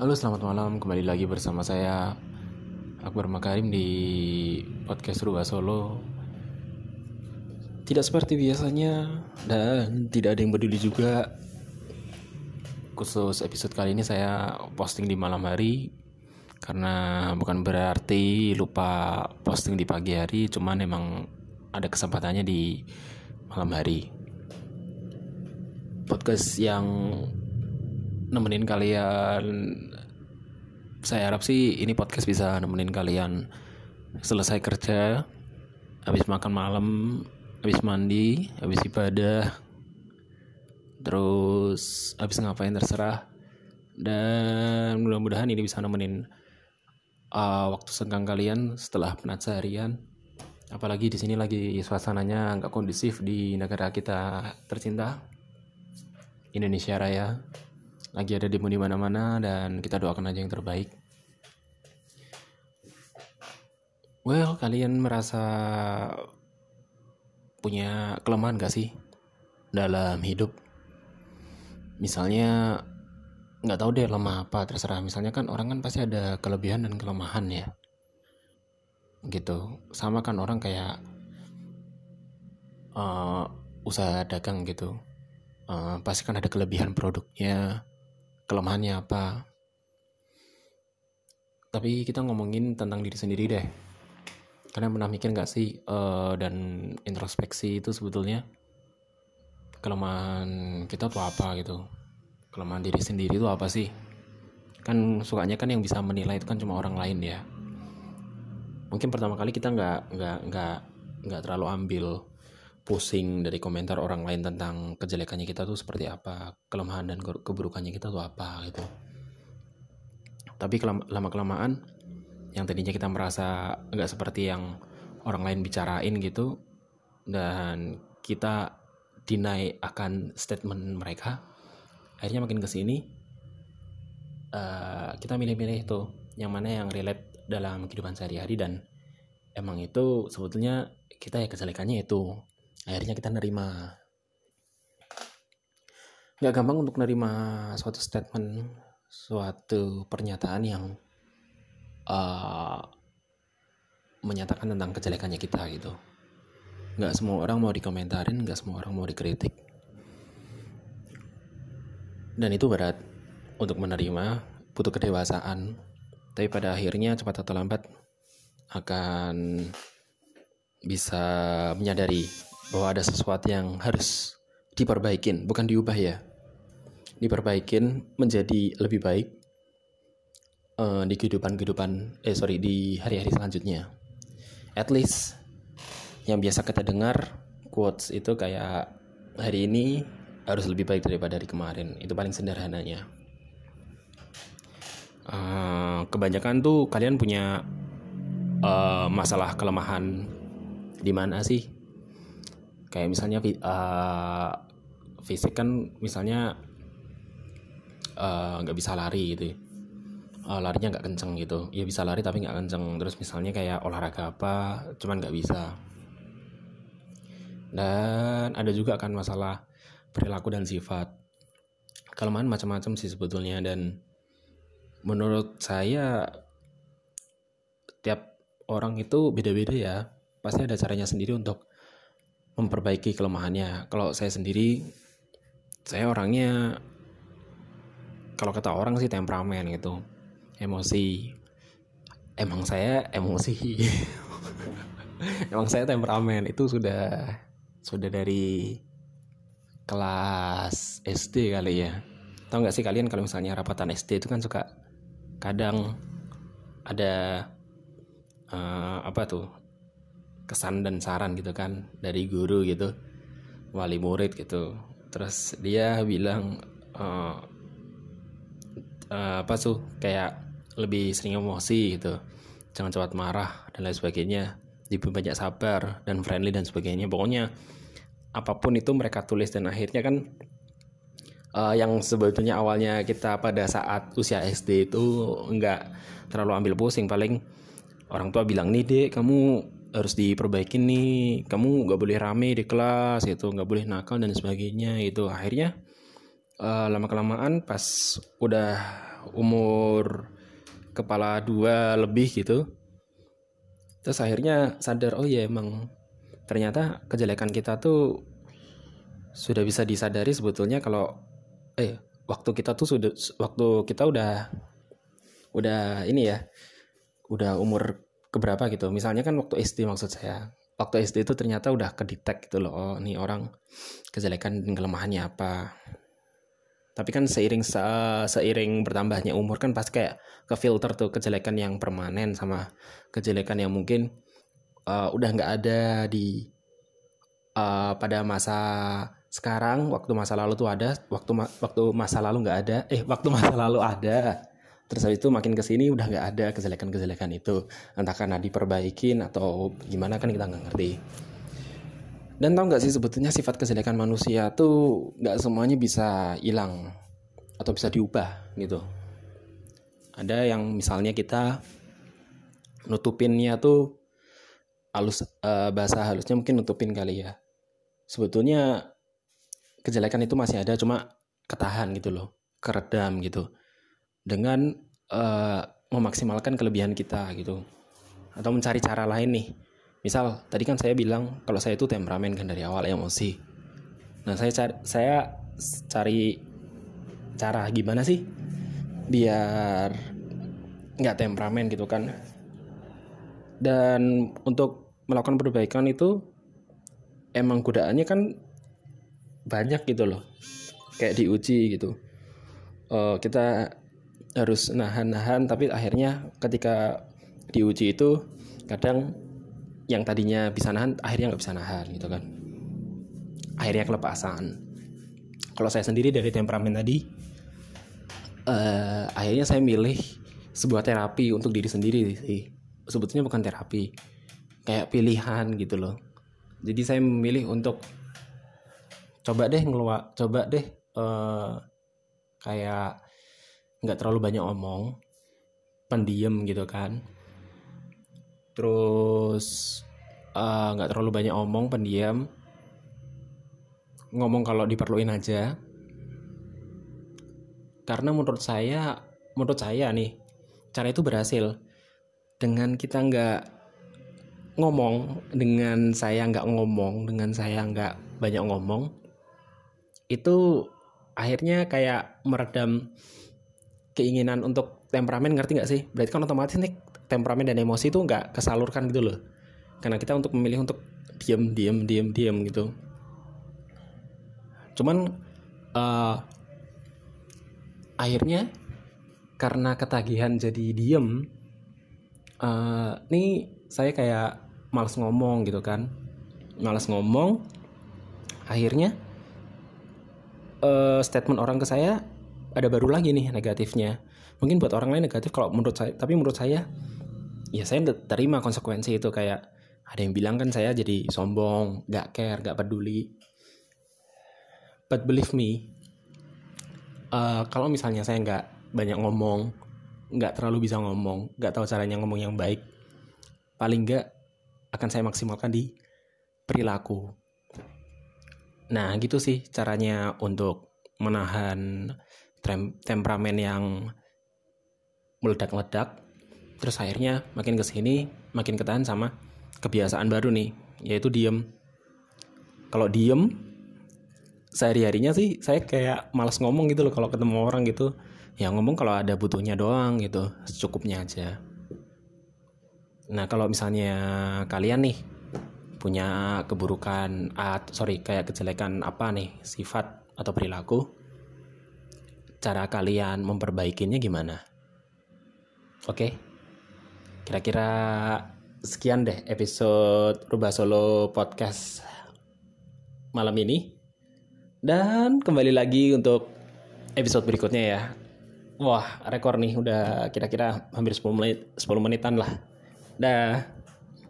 Halo selamat malam. Kembali lagi bersama saya Akbar Makarim di podcast Rubah Solo. Tidak seperti biasanya dan tidak ada yang peduli juga. Khusus episode kali ini saya posting di malam hari Karena bukan berarti lupa posting di pagi hari Cuman emang ada kesempatannya di malam hari. Podcast yang nemenin kalian. Saya harap sih ini podcast bisa nemenin kalian selesai kerja habis makan malam habis mandi habis ibadah terus habis ngapain terserah. Dan mudah-mudahan ini bisa nemenin uh, waktu senggang kalian setelah penat seharian. Apalagi di sini lagi suasananya nggak kondusif di negara kita tercinta Indonesia Raya lagi ada demo di mana-mana dan kita doakan aja yang terbaik. Well, kalian merasa punya kelemahan gak sih dalam hidup? Misalnya nggak tahu deh lemah apa terserah. Misalnya kan orang kan pasti ada kelebihan dan kelemahan ya. Gitu. Sama kan orang kayak uh, usaha dagang gitu. Uh, pasti kan ada kelebihan produknya, kelemahannya apa. Tapi kita ngomongin tentang diri sendiri deh. Kalian pernah mikir gak sih uh, dan introspeksi itu sebetulnya kelemahan kita tuh apa gitu? Kelemahan diri sendiri itu apa sih? Kan sukanya kan yang bisa menilai itu kan cuma orang lain ya. Mungkin pertama kali kita nggak nggak nggak nggak terlalu ambil pusing dari komentar orang lain tentang kejelekannya kita tuh seperti apa kelemahan dan keburukannya kita tuh apa gitu. Tapi lama kelamaan yang tadinya kita merasa nggak seperti yang orang lain bicarain gitu dan kita deny akan statement mereka akhirnya makin ke sini uh, kita milih-milih tuh yang mana yang relate dalam kehidupan sehari-hari dan emang itu sebetulnya kita ya kejelekannya itu akhirnya kita nerima. Nggak gampang untuk nerima suatu statement suatu pernyataan yang uh, menyatakan tentang kejelekannya kita gitu. Nggak semua orang mau dikomentarin nggak semua orang mau dikritik. Dan itu berat untuk menerima butuh kedewasaan. Tapi pada akhirnya cepat atau lambat akan bisa menyadari bahwa ada sesuatu yang harus diperbaikin, bukan diubah ya. Diperbaikin menjadi lebih baik uh, di kehidupan-kehidupan eh sorry di hari-hari selanjutnya. At least yang biasa kita dengar quotes itu kayak hari ini harus lebih baik daripada hari kemarin. Itu paling sederhananya. Uh, kebanyakan tuh kalian punya uh, masalah kelemahan di mana sih kayak misalnya uh, fisik kan misalnya nggak uh, bisa lari gitu uh, larinya nggak kenceng gitu. Ya bisa lari tapi nggak kenceng. Terus misalnya kayak olahraga apa cuman nggak bisa. Dan ada juga kan masalah perilaku dan sifat. Kelemahan macam-macam sih sebetulnya dan menurut saya tiap orang itu beda-beda ya. Pasti ada caranya sendiri untuk memperbaiki kelemahannya. Kalau saya sendiri, saya orangnya kalau kata orang sih temperamen gitu, emosi. Emang saya emosi. Emang saya temperamen itu sudah sudah dari kelas SD kali ya. Tahu nggak sih kalian kalau misalnya rapatan SD itu kan suka kadang ada uh, apa tuh kesan dan saran gitu kan dari guru gitu wali murid gitu. Terus dia bilang uh, uh, apa tuh kayak lebih sering emosi gitu jangan cepat marah dan lain sebagainya lebih banyak sabar dan friendly dan sebagainya. Pokoknya apa pun itu mereka tulis dan akhirnya kan uh, yang sebetulnya awalnya kita pada saat usia SD itu enggak terlalu ambil pusing paling orang tua bilang nih dek kamu harus diperbaiki nih. Kamu nggak boleh rame di kelas itu nggak boleh nakal dan sebagainya itu akhirnya uh, lama kelamaan pas udah umur kepala dua lebih gitu terus akhirnya sadar oh ya emang ternyata kejelekan kita tuh sudah bisa disadari sebetulnya kalau eh waktu kita tuh sudah waktu kita udah udah ini ya udah umur keberapa gitu. Misalnya kan waktu SD maksud saya. Waktu SD itu ternyata udah kedetek gitu loh oh nih orang kejelekan dan kelemahannya apa. Tapi kan seiring se seiring bertambahnya umur kan pasti kayak ke filter tuh kejelekan yang permanen sama kejelekan yang mungkin uh, udah nggak ada di uh, pada masa sekarang waktu masa lalu tuh ada waktu ma waktu masa lalu nggak ada eh waktu masa lalu ada terus habis itu makin ke sini udah nggak ada kejelekan-kejelekan itu entah karena diperbaikin atau gimana kan kita nggak ngerti dan tau nggak sih sebetulnya sifat kejelekan manusia tuh nggak semuanya bisa hilang atau bisa diubah gitu. Ada yang misalnya kita nutupinnya tuh halus uh, bahasa halusnya mungkin nutupin kali ya. Sebetulnya kejelekan itu masih ada cuma ketahan gitu loh, keredam gitu. Dengan uh, memaksimalkan kelebihan kita gitu. Atau mencari cara lain nih. Misal tadi kan saya bilang kalau saya itu temperamen kan dari awal emosi nah saya cari saya cari cara gimana sih biar nggak temperamen gitu kan. Dan untuk melakukan perbaikan itu emang godaannya kan banyak gitu loh. Kayak diuji gitu. Uh, kita harus nahan-nahan tapi akhirnya ketika diuji itu kadang yang tadinya bisa nahan akhirnya nggak bisa nahan gitu kan. Akhirnya kelepasan. Kalau saya sendiri dari temperamen tadi uh, akhirnya saya milih sebuah terapi untuk diri sendiri sih. Sebetulnya bukan terapi kayak pilihan gitu loh. Jadi saya memilih untuk coba deh ngeluar coba deh uh, kayak nggak terlalu banyak omong pendiam gitu kan. Terus eh, nggak uh, terlalu banyak omong pendiam. Ngomong kalau diperluin aja. Karena menurut saya menurut saya nih cara itu berhasil. Dengan kita nggak ngomong dengan saya nggak ngomong dengan saya nggak banyak ngomong itu akhirnya kayak meredam keinginan untuk temperamen ngerti nggak sih? Berarti kan otomatis nih temperamen dan emosi itu nggak kesalurkan gitu loh. Karena kita untuk memilih untuk diam diam diam diam gitu. Cuman uh, akhirnya karena ketagihan jadi diem uh, nih saya kayak males ngomong gitu kan. Males ngomong akhirnya uh, statement orang ke saya ada baru lagi nih negatifnya mungkin buat orang lain negatif kalau menurut saya tapi menurut saya ya saya terima konsekuensi itu kayak ada yang bilang kan saya jadi sombong, gak care, gak peduli. But believe me, uh, kalau misalnya saya nggak banyak ngomong, nggak terlalu bisa ngomong, nggak tahu caranya ngomong yang baik, paling nggak akan saya maksimalkan di perilaku. Nah gitu sih caranya untuk menahan temperamen yang meledak-ledak terus akhirnya makin ke sini makin ketahan sama kebiasaan baru nih yaitu diem. Kalau diem sehari harinya sih saya kayak malas ngomong gitu loh kalau ketemu orang gitu. Ya ngomong kalau ada butuhnya doang gitu secukupnya aja. Nah kalau misalnya kalian nih punya keburukan ah, sorry kayak kejelekan apa nih sifat atau perilaku cara kalian memperbaikinya gimana oke okay? Kira-kira sekian deh episode Rubah Solo Podcast malam ini. Dan kembali lagi untuk episode berikutnya ya. Wah, rekor nih udah kira-kira hampir 10 menit 10 menitan lah. Dah.